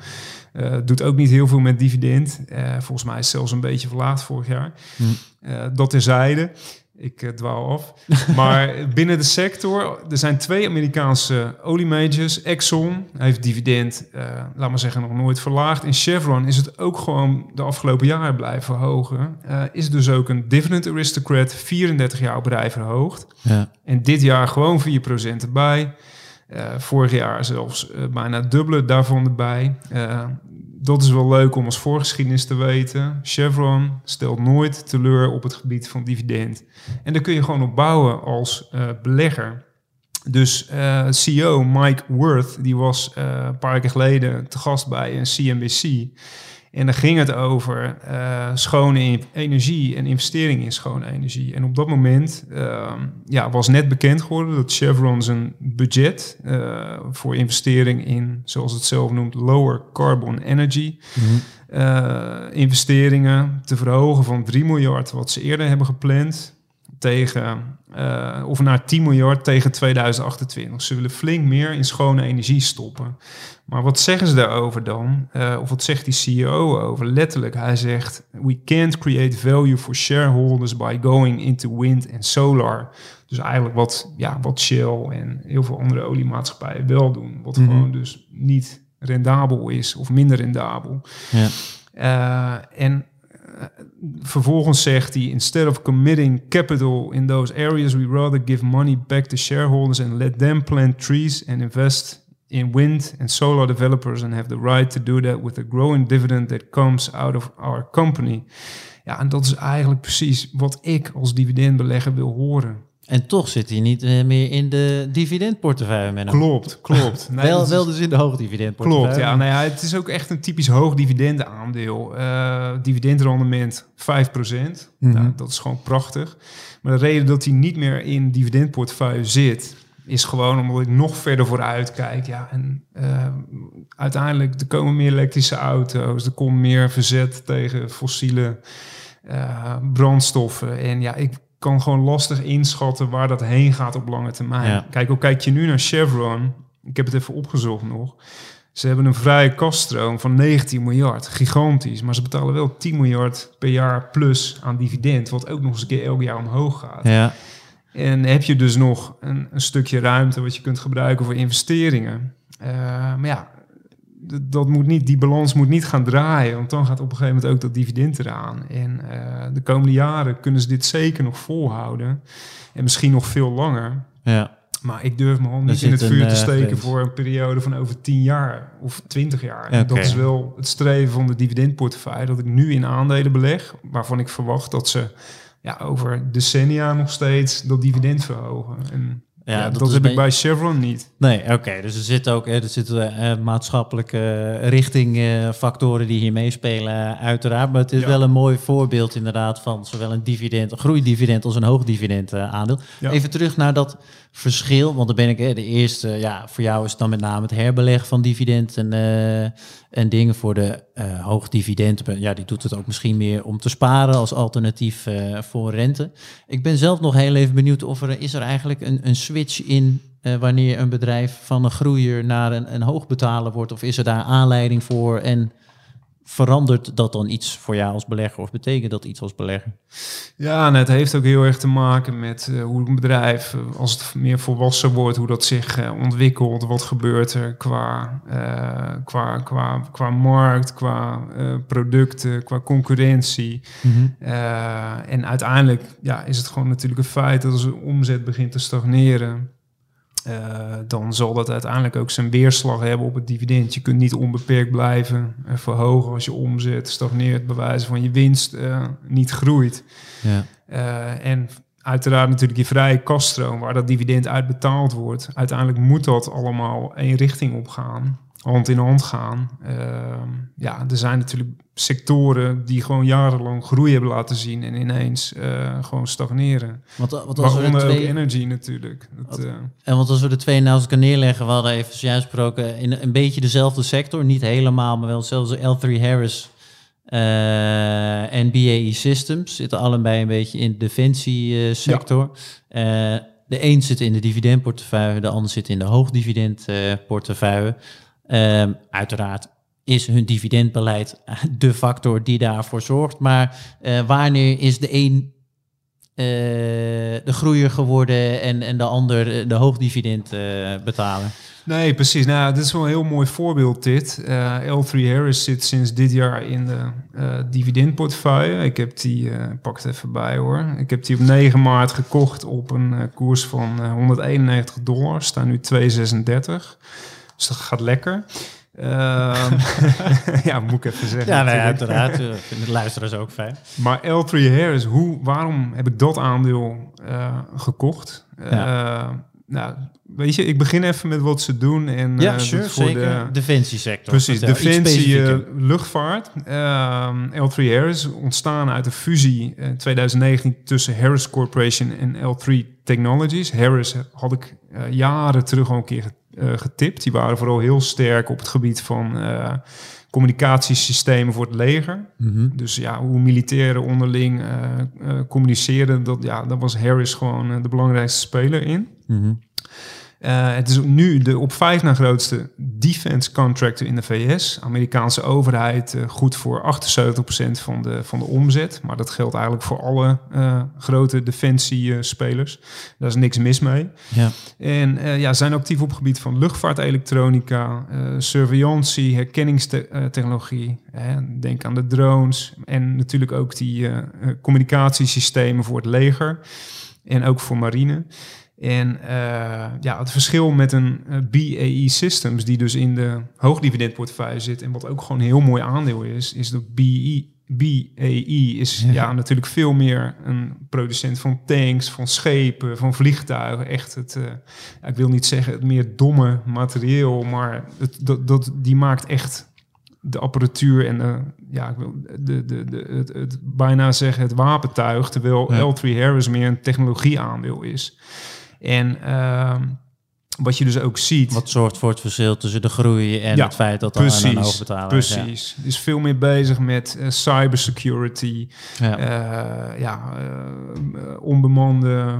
Eh, doet ook niet heel veel met dividend. Eh, volgens mij is het zelfs een beetje verlaagd vorig jaar. Hm. Eh, dat terzijde. Ik uh, dwaal af. Maar binnen de sector, er zijn twee Amerikaanse oliemajors. Exxon heeft dividend, uh, laat maar zeggen, nog nooit verlaagd. En Chevron is het ook gewoon de afgelopen jaren blijven verhogen. Uh, is dus ook een dividend aristocrat, 34 jaar op rij verhoogd. Ja. En dit jaar gewoon 4% erbij. vorig jaar zelfs bijna dubbele daarvan erbij dat is wel leuk om als voorgeschiedenis te weten. Chevron stelt nooit teleur op het gebied van dividend. En daar kun je gewoon op bouwen als uh, belegger. Dus uh, CEO Mike Worth, die was uh, een paar keer geleden te gast bij een CNBC. En dan ging het over uh, schone energie en investering in schone energie. En op dat moment uh, ja, was net bekend geworden dat Chevron zijn budget uh, voor investering in, zoals het zelf noemt, lower carbon energy. Mm -hmm. investeringen te verhogen van 3 miljard, wat ze eerder hebben gepland, tegen, of naar 10 miljard tegen 2028. Ze willen flink meer in schone energie stoppen. Maar wat zeggen ze daarover dan? Uh, of wat zegt die CEO over? Letterlijk, hij zegt: We can't create value for shareholders by going into wind and solar. Dus eigenlijk wat, ja, wat Shell en heel veel andere oliemaatschappijen wel doen. Wat mm -hmm. gewoon dus niet rendabel is of minder rendabel. Ja. Uh, en vervolgens zegt hij: Instead of committing capital in those areas, we rather give money back to shareholders and let them plant trees and invest in wind and solar developers and have the right to do that with a growing dividend that comes out of our company. Ja, en dat is eigenlijk precies wat ik als dividendbelegger wil horen. En toch zit hij niet uh, meer in de dividendportefeuille. Met klopt, klopt. Nee, wel, wel dus in de hoogdividendportefeuille. Klopt, ja. Nou ja. Het is ook echt een typisch hoog dividendaandeel. Uh, dividendrendement 5%. Mm -hmm. nou, dat is gewoon prachtig. Maar de reden dat hij niet meer in dividendportefeuille zit is gewoon omdat ik nog verder vooruit kijk. Ja, en uh, uiteindelijk er komen meer elektrische auto's, er komt meer verzet tegen fossiele uh, brandstoffen. En ja, ik kan gewoon lastig inschatten waar dat heen gaat op lange termijn. Ja. Kijk, ook kijk je nu naar Chevron, ik heb het even opgezocht nog. Ze hebben een vrije kaststroom van 19 miljard, gigantisch. Maar ze betalen wel 10 miljard per jaar plus aan dividend, wat ook nog eens een keer elk jaar omhoog gaat. Ja. En heb je dus nog een, een, stukje ruimte wat je kunt gebruiken voor investeringen. Uh, maar ja, dat moet niet, die balans moet niet gaan draaien, want dan gaat op een gegeven moment ook dat dividend eraan. En uh, de komende jaren kunnen ze dit zeker nog volhouden. En misschien nog veel langer. Ja. Maar ik durf me hand niet in het vuur een, te steken uh, voor een periode van over 10 jaar of 20 jaar. Okay. Dat is wel het streven van de dividendportefeuille. Dat ik nu in aandelen beleg, waarvan ik verwacht dat ze ja, over decennia nog steeds dat dividend verhogen. En ja, ja dat, dat heb ik bij Chevron niet. Nee, oké. Dus er zitten ook er zitten, uh, maatschappelijke richtingfactoren uh, die hier meespelen, uiteraard. Maar het is ja. wel een mooi voorbeeld inderdaad van zowel een dividend, een groeidividend als een hoogdividend uh, aandeel. Ja. Even terug naar dat verschil, want dan ben ik de eerste, ja, voor jou is het dan met name het herbeleg van dividend en, uh, en dingen voor de uh, hoogdividend. Ja, die doet het ook misschien meer om te sparen als alternatief uh, voor rente. Ik ben zelf nog heel even benieuwd of er is er eigenlijk een, een switch in wanneer een bedrijf van een groeier naar een, een hoogbetaler wordt, of is er daar aanleiding voor en verandert dat dan iets voor jou als belegger of betekent dat iets als belegger? Ja, en het heeft ook heel erg te maken met uh, hoe een bedrijf, uh, als het meer volwassen wordt, hoe dat zich uh, ontwikkelt, wat gebeurt er qua, qua, qua, qua markt, qua producten, qua concurrentie. Mm -hmm. en uiteindelijk ja, is het gewoon natuurlijk een feit dat als de omzet begint te stagneren, uh, dan zal dat uiteindelijk ook zijn weerslag hebben op het dividend. Je kunt niet onbeperkt blijven uh, verhogen als je omzet stagneert, bewijzen van je winst uh, niet groeit. Ja. en uiteraard natuurlijk je vrije kaststroom, waar dat dividend uitbetaald wordt. Uiteindelijk moet dat allemaal één richting op gaan hand in hand gaan. Uh, ja, er zijn natuurlijk sectoren die gewoon jarenlang groei hebben laten zien en ineens uh, gewoon stagneren. Want, wat als Waaronder we de twee... ook energy natuurlijk. Dat, wat, uh... En want als we de twee naast elkaar neerleggen, we hadden even zojuist gesproken in een beetje dezelfde sector, niet helemaal, maar wel zelfs L3 Harris uh, en BAE Systems zitten allebei een beetje in de defensiesector. Ja. de een zit in de dividendportefeuille, de ander zit in de hoogdividendportefeuille. Um, uiteraard is hun dividendbeleid de factor die daarvoor zorgt. Maar uh, wanneer is de een de groeier geworden en, en de ander eh, de hoogdividend betalen. Nee, precies. Nou, dit is wel een heel mooi voorbeeld dit. Uh, L3 Harris zit sinds dit jaar in de dividendportefeuille. Ik heb die, pak het even bij hoor. Ik heb die op 9 maart gekocht op een koers van 191 dollar. Staan nu 2,36. Dus dat gaat lekker. Ehm, ja, moet ik even zeggen. Ja, nee, uiteraard. Vinden de luisteraars ook fijn. Maar L3 Harris, hoe, waarom heb ik dat aandeel gekocht? Ja nou, weet je, ik begin even met wat ze doen. En, ja, uh, sure, voor zeker. De defensiesector. Precies, defensie, luchtvaart. Uh, L3 Harris ontstaan uit een fusie in 2019 tussen Harris Corporation en L3 Technologies. Harris had ik eh, jaren terug al een keer getipt. Die waren vooral heel sterk op het gebied van communicatiesystemen voor het leger. Mm Dus ja, hoe militairen onderling uh, uh, communiceren, dat, ja, dat was Harris gewoon uh, de belangrijkste speler in. Mm -hmm. Het is nu de op vijf na grootste defense contractor in de VS. Amerikaanse overheid goed voor 78% van de, van de omzet. Maar dat geldt eigenlijk voor alle grote defensiespelers. Daar is niks mis mee. Ja. En ja, zijn actief op het gebied van luchtvaartelektronica, surveillance, herkenningstechnologie. denk aan de drones en natuurlijk ook die communicatiesystemen voor het leger en ook voor marine. En uh, ja, het verschil met een uh, BAE Systems, die dus in de hoogdividendportefeuille zit en wat ook gewoon een heel mooi aandeel is, is dat BAE, BAE is ja. ja. natuurlijk veel meer een producent van tanks, van schepen, van vliegtuigen. Echt het, uh, ik wil niet zeggen het meer domme materieel, maar het, dat, dat, die maakt echt de apparatuur en de, ja, ik wil de, de, de, het, het bijna zeggen het wapentuig, terwijl ja. L3 Harris meer een technologieaandeel is. En uh, wat je dus ook ziet. Wat zorgt voor het verschil tussen de groei en ja, het feit dat er een hoog betalen Precies. Ja. Is veel meer bezig met uh, cybersecurity. Ja, uh, ja uh, onbemande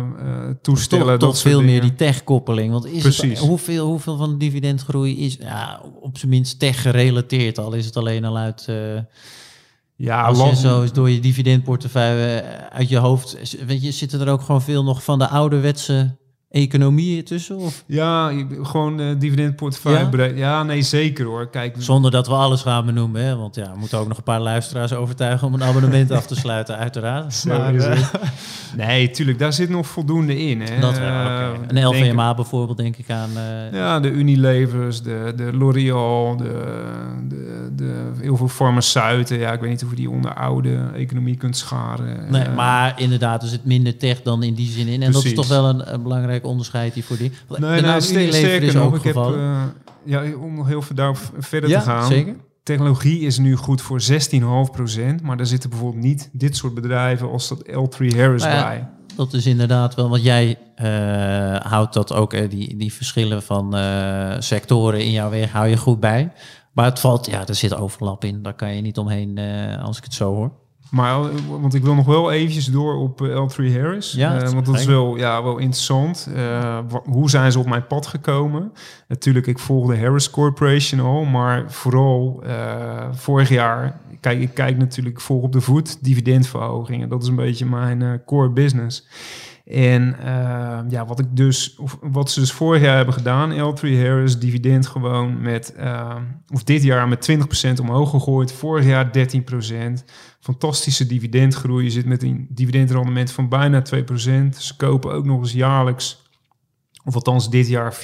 toestellen. Tot, tot veel meer die tech-koppeling. Want is precies. Het, hoeveel, hoeveel van de dividendgroei is ja, op zijn minst tech gerelateerd? Al is het alleen al uit. Ja, als je zo is door je dividendportefeuille uit je hoofd, weet je, zitten er ook gewoon veel nog van de ouderwetse economie tussen? Of? Ja, gewoon uh, dividendportefeuille. Ja? ja? nee, zeker hoor. Kijk, Zonder dat we alles gaan benoemen, hè? want ja, we moeten ook nog een paar luisteraars overtuigen om een abonnement af te sluiten, uiteraard. Maar, uh, nee, tuurlijk, daar zit nog voldoende in. Hè? Dat wel, okay. Een LVMA bijvoorbeeld, denk ik aan. Uh, ja, de Unilevers, de, de L'Oreal, de, de, de, heel veel farmaceuten. Ja, ik weet niet of je die onder oude economie kunt scharen. Nee, maar inderdaad, er zit minder tech dan in die zin in. En Precies. dat is toch wel een, een belangrijk onderscheid die voor die. Nee, nee, sterker, sterker nog, ik heb, uh, ja, om nog heel veel daarop verder ja, te gaan. Zeker? Technologie is nu goed voor 16,5%, maar daar zitten bijvoorbeeld niet dit soort bedrijven als dat L3 Harris nou ja, bij. Dat is inderdaad wel, want jij uh, houdt dat ook, uh, die, die verschillen van uh, sectoren in jouw weg, hou je goed bij. Maar het valt, ja, er zit overlap in, daar kan je niet omheen als ik het zo hoor. Maar, want ik wil nog wel eventjes door op uh, L3 Harris. Ja, uh, want dat is wel, ja, wel interessant. Uh, hoe zijn ze op mijn pad gekomen? Natuurlijk, ik volgde Harris Corporation al, maar vooral vorig jaar... Kijk, ik kijk natuurlijk volg op de voet dividendverhogingen. Dat is een beetje mijn core business. En uh, ja, wat ik dus, of wat ze dus vorig jaar hebben gedaan, L3 Harris, dividend gewoon met, uh, of dit jaar met 20% omhoog gegooid, vorig jaar 13%. Fantastische dividendgroei. Je zit met een dividendrendement van bijna 2%. Ze kopen ook nog eens jaarlijks, of althans dit jaar, 4%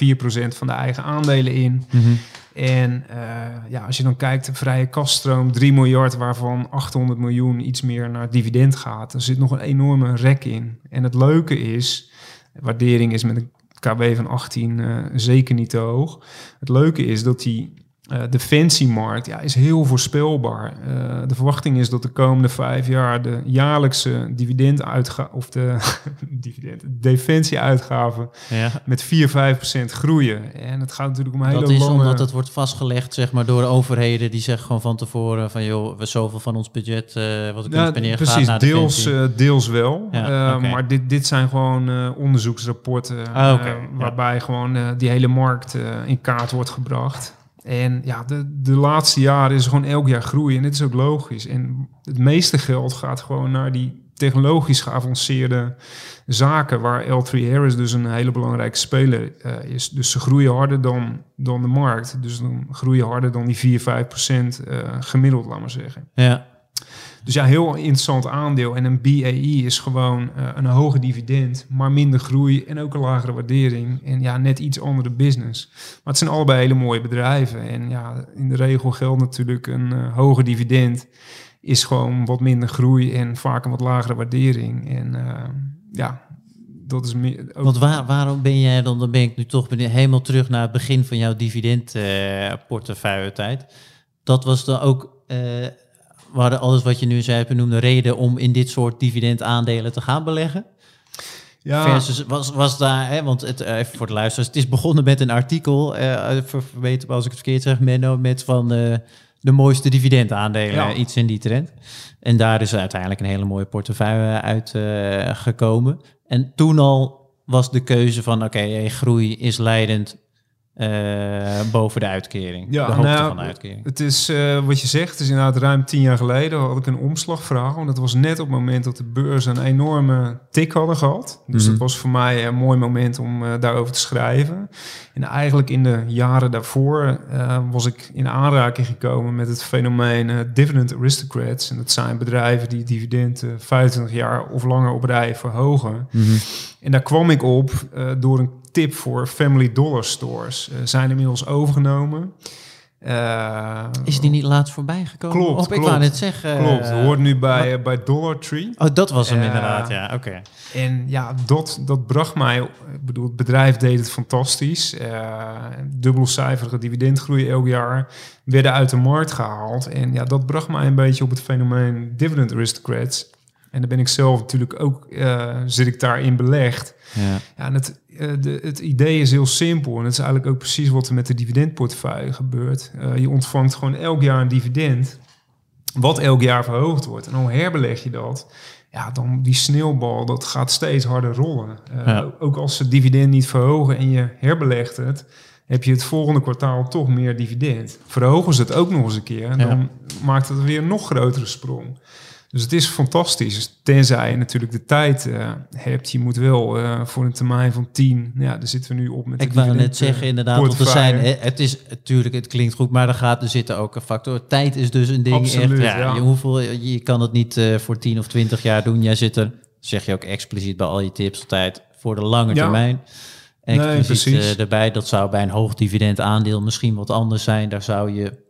van de eigen aandelen in. Mm -hmm. En uh, ja, als je dan kijkt, de vrije kaststroom, 3 miljard, waarvan 800 miljoen iets meer naar dividend gaat. Er zit nog een enorme rek in. En het leuke is, waardering is met een KW van 18 uh, zeker niet te hoog. Het leuke is dat die uh, defensiemarkt ja, is heel voorspelbaar. Uh, de verwachting is dat de komende vijf jaar de jaarlijkse dividenduitgave of de dividend, defensieuitgaven ja. met 4, 5 procent groeien. En het gaat natuurlijk om een hele Dat is lange... omdat het wordt vastgelegd zeg maar, door de overheden die zeggen gewoon van tevoren van joh, we zoveel van ons budget uh, wat ik ja, precies, naar deels, deels wel. Ja, okay. Maar dit, dit zijn gewoon onderzoeksrapporten ah, okay. waarbij gewoon die hele markt in kaart wordt gebracht. En ja, de, de laatste jaren is gewoon elk jaar groeien. En dit is ook logisch. En het meeste geld gaat gewoon naar die technologisch geavanceerde zaken waar L3 Harris dus een hele belangrijke speler eh, is. Dus ze groeien harder dan, dan de markt. Dus dan groeien harder dan die 4, 5 procent eh, gemiddeld, laat maar zeggen. Ja. Dus ja, heel interessant aandeel. En een BAE is gewoon eh, een hoger dividend, maar minder groei en ook een lagere waardering. En ja, net iets andere business. Maar het zijn allebei hele mooie bedrijven. En ja, in de regel geldt natuurlijk een uh, hoger dividend is gewoon wat minder groei en vaak een wat lagere waardering. En uh, ja, dat is meer... Ook... Want waar, waarom ben jij dan, dan ben ik nu toch helemaal terug naar het begin van jouw dividendportefeuille tijd. Dat was dan ook we hadden alles wat je nu zei benoemde reden om in dit soort dividendaandelen te gaan beleggen. Ja. Versus was, was daar, hè, want het, eh, even voor de luisteraars, het is begonnen met een artikel, uh, verbeter als ik het verkeerd zeg, Menno, met van uh, de mooiste dividendaandelen, ja. iets in die trend. En daar is uiteindelijk een hele mooie portefeuille uit uh, gekomen. En toen al was de keuze van, oké, okay, groei is leidend uh, boven de uitkering. Ja, de hoogte nou, van de uitkering. Het is uh, wat je zegt, het is inderdaad ruim tien jaar geleden had ik een omslagvraag. Want dat was net op het moment dat de beurs een enorme tik hadden gehad. Dus mm dat was voor mij een mooi moment om uh, daarover te schrijven. En eigenlijk in de jaren daarvoor was ik in aanraking gekomen met het fenomeen dividend aristocrats. En dat zijn bedrijven die dividenden 25 jaar of langer op rij verhogen. Mm -hmm. En daar kwam ik op door een tip voor Family Dollar Stores. Uh, zijn inmiddels overgenomen. Uh, is die niet laatst voorbij gekomen? Klopt, of, klopt. Ik wou net zeggen. Klopt, hoort nu bij, bij Dollar Tree. Oh, dat was hem inderdaad, ja. Oké. En ja, dat, dat bracht mij... Ik bedoel, het bedrijf deed het fantastisch. dubbelcijferige dividendgroei elk jaar. Werden uit de markt gehaald. En ja, dat bracht mij een beetje op het fenomeen dividend aristocrats. En daar ben ik zelf natuurlijk ook... zit ik daarin belegd. Ja. ja en het, uh, de, het idee is heel simpel. En dat is eigenlijk ook precies wat er met de dividendportefeuille gebeurt. Uh, je ontvangt gewoon elk jaar een dividend. Wat elk jaar verhoogd wordt. En hoe herbeleg je dat? Ja, dan die sneeuwbal, dat gaat steeds harder rollen. Uh, ja. Ook als ze dividend niet verhogen en je herbelegt het heb je het volgende kwartaal toch meer dividend. Verhogen ze het ook nog eens een keer, dan ja. maakt het weer een nog grotere sprong. Dus het is fantastisch. Tenzij je natuurlijk de tijd uh, hebt. Je moet wel uh, voor een termijn van 10. Ja, daar zitten we nu op met. Ik wou net zeggen, inderdaad. Want er zijn, het is natuurlijk, het klinkt goed, maar er gaat er zitten ook een factor. Tijd is dus een ding. Absoluut, echt, ja, ja. Je, hoeveel, je kan het niet uh, voor 10 of 20 jaar doen. Jij zit er, zeg je ook expliciet bij al je tips altijd, voor de lange ja. termijn. Expliciet nee, erbij. Dat zou bij een hoog dividend aandeel misschien wat anders zijn. Daar zou je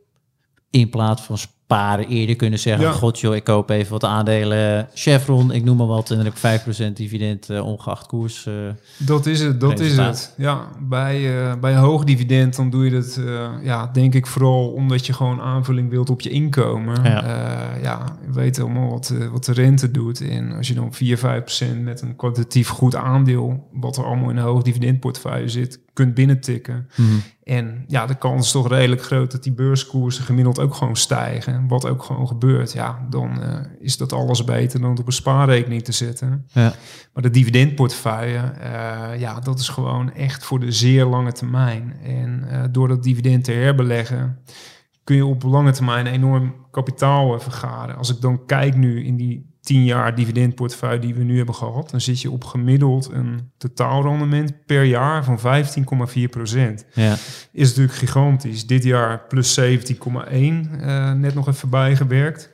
in plaats van sparen eerder kunnen zeggen... Ja. god joh, ik koop even wat aandelen Chevron, ik noem maar wat... en dan heb ik 5% dividend uh, ongeacht koers. Uh, dat is het, dat is het. Ja, bij, uh, bij hoog dividend dan doe je dat, ja, denk ik vooral... omdat je gewoon aanvulling wilt op je inkomen. Ja, ja je weet allemaal wat, wat de rente doet. En als je dan 4, 5% met een kwalitatief goed aandeel... wat er allemaal in een hoog dividendportefeuille zit kunt binnentikken. Mm -hmm. En ja, de kans is toch redelijk groot dat die beurskoersen gemiddeld ook gewoon stijgen. Wat ook gewoon gebeurt. Ja, dan uh, is dat alles beter dan het op een spaarrekening te zetten. Ja. Maar de dividendportefeuille, uh, ja, dat is gewoon echt voor de zeer lange termijn. En uh, door dat dividend te herbeleggen, kun je op lange termijn enorm kapitaal vergaren. Als ik dan kijk nu in die 10 jaar dividendportefeuille die we nu hebben gehad, dan zit je op gemiddeld een totaalrendement per jaar van 15,4 procent. Ja. Is natuurlijk gigantisch. Dit jaar plus 17,1, uh, net nog even bijgewerkt.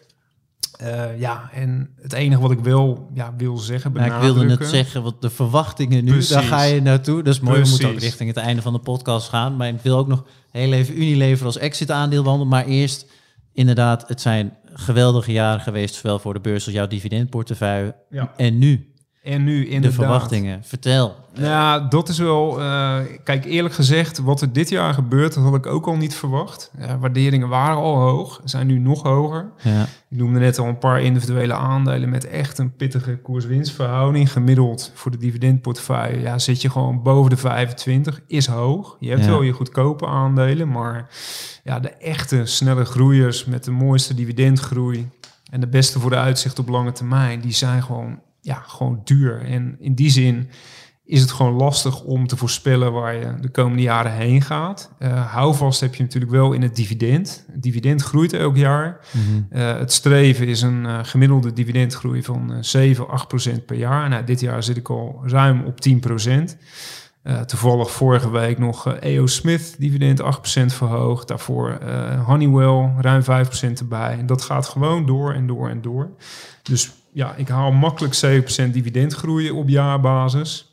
Uh, ja, en het enige wat ik wel ja, wil zeggen, ja, ik wilde het zeggen, wat de verwachtingen nu, Precies. daar ga je naartoe. Dat is mooi, Precies. we moeten ook richting het einde van de podcast gaan. Maar ik wil ook nog heel even Unilever als exit aandeel wandelen. Maar eerst, inderdaad, het zijn geweldige jaren geweest, zowel voor de beurs als jouw dividendportefeuille. Ja. En nu? En nu inderdaad. De verwachtingen. Vertel. Ja, dat is wel... Uh, kijk, eerlijk gezegd, wat er dit jaar gebeurt, dat had ik ook al niet verwacht. Uh, waarderingen waren al hoog, zijn nu nog hoger. Ja. Ik noemde net al een paar individuele aandelen met echt een pittige koers-winstverhouding. Gemiddeld voor de dividendportefeuille ja, zit je gewoon boven de 25. Is hoog. Je hebt ja. wel je goedkope aandelen, maar ja, de echte snelle groeiers met de mooiste dividendgroei en de beste voor de uitzicht op lange termijn, die zijn gewoon, ja, gewoon duur. En in die zin is het gewoon lastig om te voorspellen waar je de komende jaren heen gaat. Uh, houvast heb je natuurlijk wel in het dividend. Het dividend groeit elk jaar. Uh, het streven is een uh, gemiddelde dividendgroei van 7, 8 procent per jaar. Nou, dit jaar zit ik al ruim op 10 procent. toevallig vorige week nog EO Smith dividend 8% verhoogd. Daarvoor Honeywell ruim 5% erbij. En dat gaat gewoon door en door en door. Dus ja, ik haal makkelijk 7% dividendgroei op jaarbasis.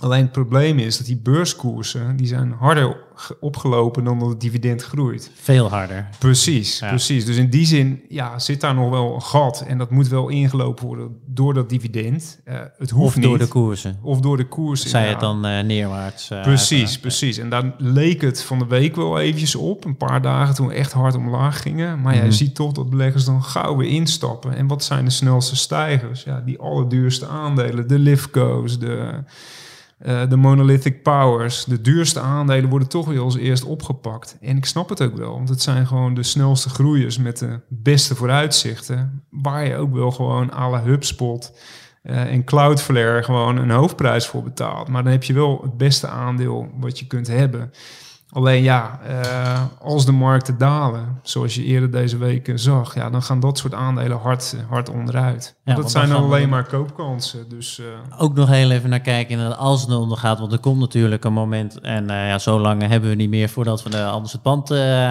Alleen het probleem is dat die beurskoersen die zijn harder opgelopen dan dat het dividend groeit. Veel harder. Precies, precies. Dus in die zin ja, zit daar nog wel een gat en dat moet wel ingelopen worden door dat dividend. Uh, het hoeft of door niet. de koersen. Of door de koersen. Zij het dan uh, neerwaarts. Uh, precies, precies. En daar leek het van de week wel eventjes op. Een paar dagen toen we echt hard omlaag gingen. Maar mm je ziet toch dat beleggers dan gauw weer instappen. En wat zijn de snelste stijgers? Ja, die allerduurste aandelen. De Lifco's, de... Uh, de monolithic powers, de duurste aandelen worden toch weer als eerst opgepakt. En ik snap het ook wel, want het zijn gewoon de snelste groeiers met de beste vooruitzichten. Waar je ook wel gewoon à la HubSpot uh, en Cloudflare gewoon een hoofdprijs voor betaalt. Maar dan heb je wel het beste aandeel wat je kunt hebben. Alleen ja, uh, als de markten dalen, zoals je eerder deze week zag, ja, dan gaan dat soort aandelen hard, hard onderuit. Ja, dat zijn dan alleen maar koopkansen. Dus, uh... Ook nog heel even naar kijken als het ondergaat, want er komt natuurlijk een moment, en uh, ja, zo lang hebben we niet meer voordat we anders het pand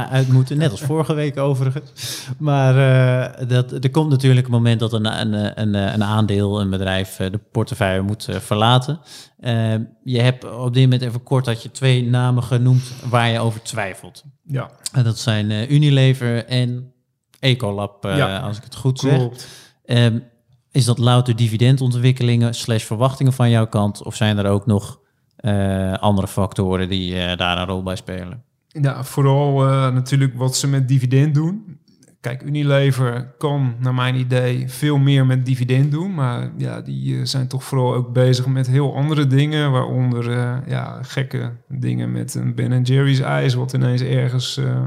uit moeten, net als vorige week overigens. Maar dat, er komt natuurlijk een moment dat een, een, een, een aandeel, een bedrijf, de portefeuille moet verlaten. Uh, je hebt op dit moment even kort dat je twee namen genoemd waar je over twijfelt. Ja. En dat zijn uh, Unilever en Ecolab, uh, ja. als ik het goed Klopt. zeg. Um, is dat louter dividendontwikkelingen slash verwachtingen van jouw kant? Of zijn er ook nog andere factoren die daar een rol bij spelen? Ja, vooral natuurlijk wat ze met dividend doen. Kijk, Unilever kan naar mijn idee veel meer met dividend doen. Maar ja, die uh, zijn toch vooral ook bezig met heel andere dingen. Waaronder uh, ja, gekke dingen met een Ben Jerry's ijs, wat ineens ergens uh,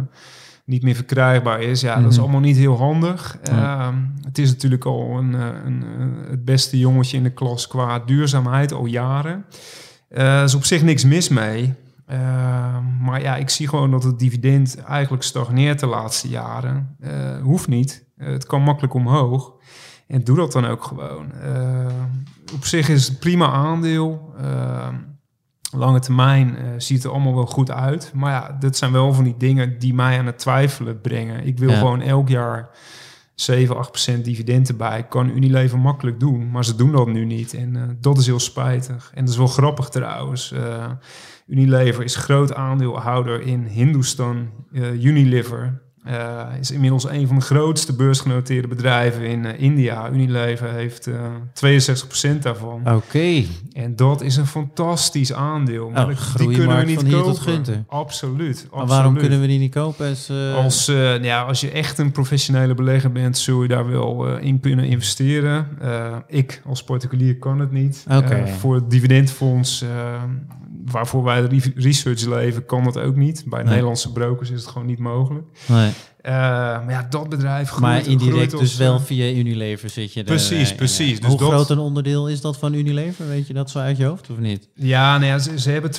niet meer verkrijgbaar is. Ja, mm -hmm. dat is allemaal niet heel handig. Ja. het is natuurlijk al een, een, het beste jongetje in de klas qua duurzaamheid, al jaren. Er is op zich niks mis mee. Uh, maar ja, ik zie gewoon dat het dividend eigenlijk stagneert de laatste jaren. Uh, hoeft niet. Uh, het kan makkelijk omhoog. En doe dat dan ook gewoon. op zich is het prima aandeel. lange termijn ziet er allemaal wel goed uit. Maar ja, dit zijn wel van die dingen die mij aan het twijfelen brengen. Ik wil ja. gewoon elk jaar 7, 8% dividend erbij. Kan Unilever makkelijk doen, maar ze doen dat nu niet. En dat is heel spijtig. En dat is wel grappig trouwens. Unilever is groot aandeelhouder in Hindustan uh, Unilever. Uh, is inmiddels een van de grootste beursgenoteerde bedrijven in uh, India. Unilever heeft uh, 62% daarvan. Oké. Okay. En dat is een fantastisch aandeel. Maar oh, die kunnen we niet van kopen. Gunter. Absoluut, Maar waarom kunnen we die niet kopen? Als, als, ja, als je echt een professionele belegger bent, zul je daar wel in kunnen investeren. ik als particulier kan het niet. Okay. voor het dividendfonds waarvoor wij de research leven, kan dat ook niet. Bij nee. Nederlandse brokers is het gewoon niet mogelijk. Nee. Uh, maar ja, dat bedrijf groeit, Maar indirect dus wel via Unilever zit je Precies, uh, precies. In, dus Hoe dat... groot een onderdeel is dat van Unilever? Weet je dat zo uit je hoofd of niet? Ja, nou ja ze, ze hebben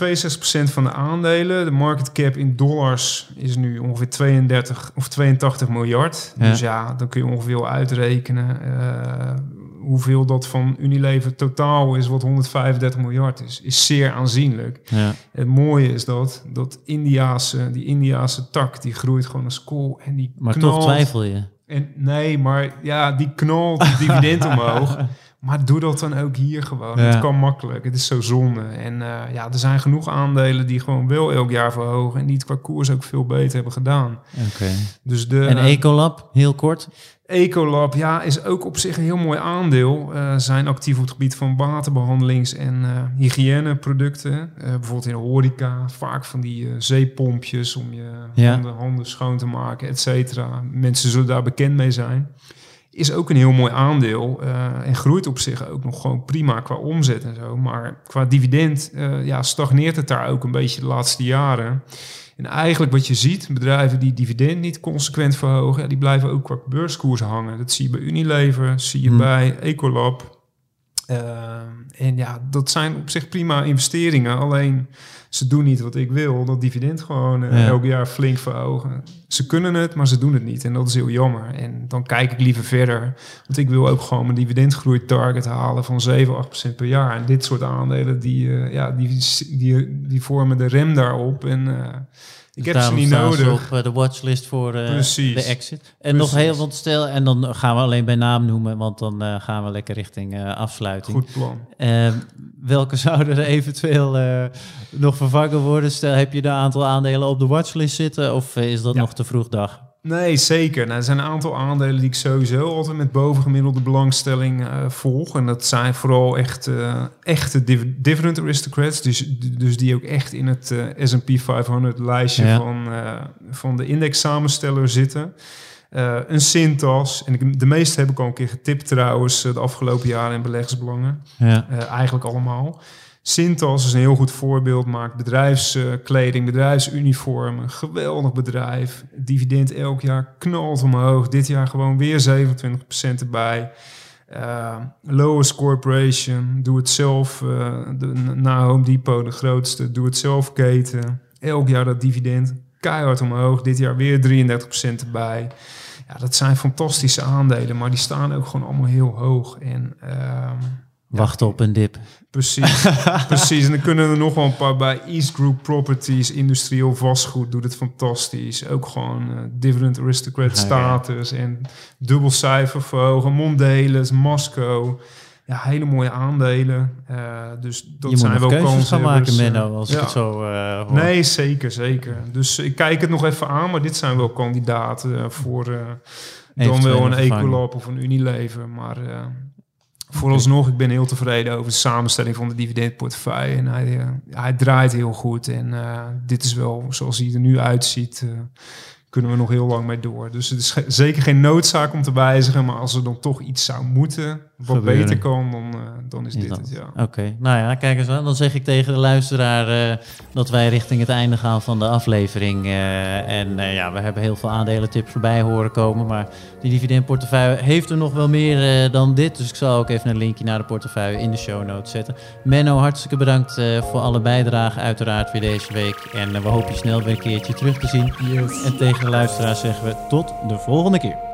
62% van de aandelen. De market cap in dollars is nu ongeveer 32 of 82 miljard. Ja. Dus ja, dan kun je ongeveer uitrekenen... Uh, hoeveel dat van Unilever totaal is, wat 135 miljard is, is zeer aanzienlijk. Ja. Het mooie is dat, dat Indiaanse, die Indiaanse tak, die groeit gewoon als kool en die Maar knalt, toch twijfel je? En, nee, maar ja, die knalt die dividend omhoog. Maar doe dat dan ook hier gewoon. Ja. Het kan makkelijk. Het is zo zonde. En uh, ja, er zijn genoeg aandelen die gewoon wel elk jaar verhogen. En die het qua koers ook veel beter hebben gedaan. Okay. Dus de, en Ecolab, heel kort? Ecolab, ja, is ook op zich een heel mooi aandeel. Uh, zijn actief op het gebied van waterbehandelings- en uh, hygiëneproducten. Bijvoorbeeld in de horeca, vaak van die zeepompjes om je ja. handen, handen schoon te maken, et cetera. Mensen zullen daar bekend mee zijn. Is ook een heel mooi aandeel en groeit op zich ook nog gewoon prima qua omzet en zo. Maar qua dividend ja, stagneert het daar ook een beetje de laatste jaren. En eigenlijk wat je ziet, bedrijven die dividend niet consequent verhogen, die blijven ook qua beurskoers hangen. Dat zie je bij Unilever, zie je Hmm. bij Ecolab. En ja, dat zijn op zich prima investeringen. Alleen ze doen niet wat ik wil. Dat dividend gewoon Ja. elk jaar flink verhogen. Ze kunnen het, maar ze doen het niet. En dat is heel jammer. En dan kijk ik liever verder. Want ik wil ook gewoon mijn dividendgroei target halen van 7, 8 procent per jaar. En dit soort aandelen, die, eh, ja, die, die, die vormen de rem daarop. En eh, ik heb ze niet nodig. op eh, de watchlist voor eh, de exit. En nog heel wat stel, en dan gaan we alleen bij naam noemen, want dan eh, gaan we lekker richting afsluiting. Goed plan. Eh, welke zouden er eventueel nog vervangen worden? Stel, heb je een aantal aandelen op de watchlist zitten of is dat nog te vroeg dag? Nee, zeker. Nou, er zijn een aantal aandelen die ik sowieso altijd met bovengemiddelde belangstelling eh, volg. En dat zijn vooral echt eh, echte div- dividend aristocrats. Dus, dus die ook echt in het eh, S&P 500 lijstje Ja. van, eh, van de indexsamensteller zitten. Eh, een Cintas. En ik, de meeste heb ik al een keer getipt trouwens de afgelopen jaren in beleggersbelangen. Ja. Eigenlijk allemaal. Cintas is een heel goed voorbeeld. Maakt bedrijfskleding, bedrijfsuniformen. Geweldig bedrijf. Dividend elk jaar knalt omhoog. Dit jaar gewoon weer 27% erbij. Eh Lois Corporation, doe het zelf. eh, na Home Depot de grootste, doe het zelf keten. Elk jaar dat dividend keihard omhoog. Dit jaar weer 33% erbij. Ja, dat zijn fantastische aandelen, maar die staan ook gewoon allemaal heel hoog. En ehm, Wachten op een dip. Precies, precies. En dan kunnen er nog wel een paar bij. East Group Properties, industrieel vastgoed, doet het fantastisch. Ook gewoon eh, dividend aristocrat status en dubbel cijfer verhogen. Mondelez, Masco. Ja, hele mooie aandelen. Eh, dus dat je zijn wel keuzes gaan maken, kanshebbers, eh, Menno, als ik ja. het zo hoor. Nee, zeker, zeker. Dus ik kijk het nog even aan, maar dit zijn wel kandidaten voor dan wel een. Ecolab of een Unilever. Maar vooralsnog, ik ben heel tevreden over de samenstelling van de dividendportefeuille. En hij, eh, hij draait heel goed. En eh, dit is wel, zoals hij er nu uitziet, eh, kunnen we nog heel lang mee door. Dus het is ge- zeker geen noodzaak om te wijzigen. Maar als er dan toch iets zou moeten, wat Gebeuren. beter kan, dan, eh, dan is Is dit dat- het, ja. Oké, nou ja, kijk eens aan. Dan zeg ik tegen de luisteraar eh, dat wij richting het einde gaan van de aflevering. eh, en eh, ja, we hebben heel veel aandelentips voorbij horen komen. Maar die dividendportefeuille heeft er nog wel meer eh, dan dit. Dus ik zal ook even een linkje naar de portefeuille in de show notes zetten. Menno, hartstikke bedankt eh, voor alle bijdragen uiteraard weer deze week. En we hopen je snel weer een keertje terug te zien. En tegen de luisteraar zeggen we tot de volgende keer.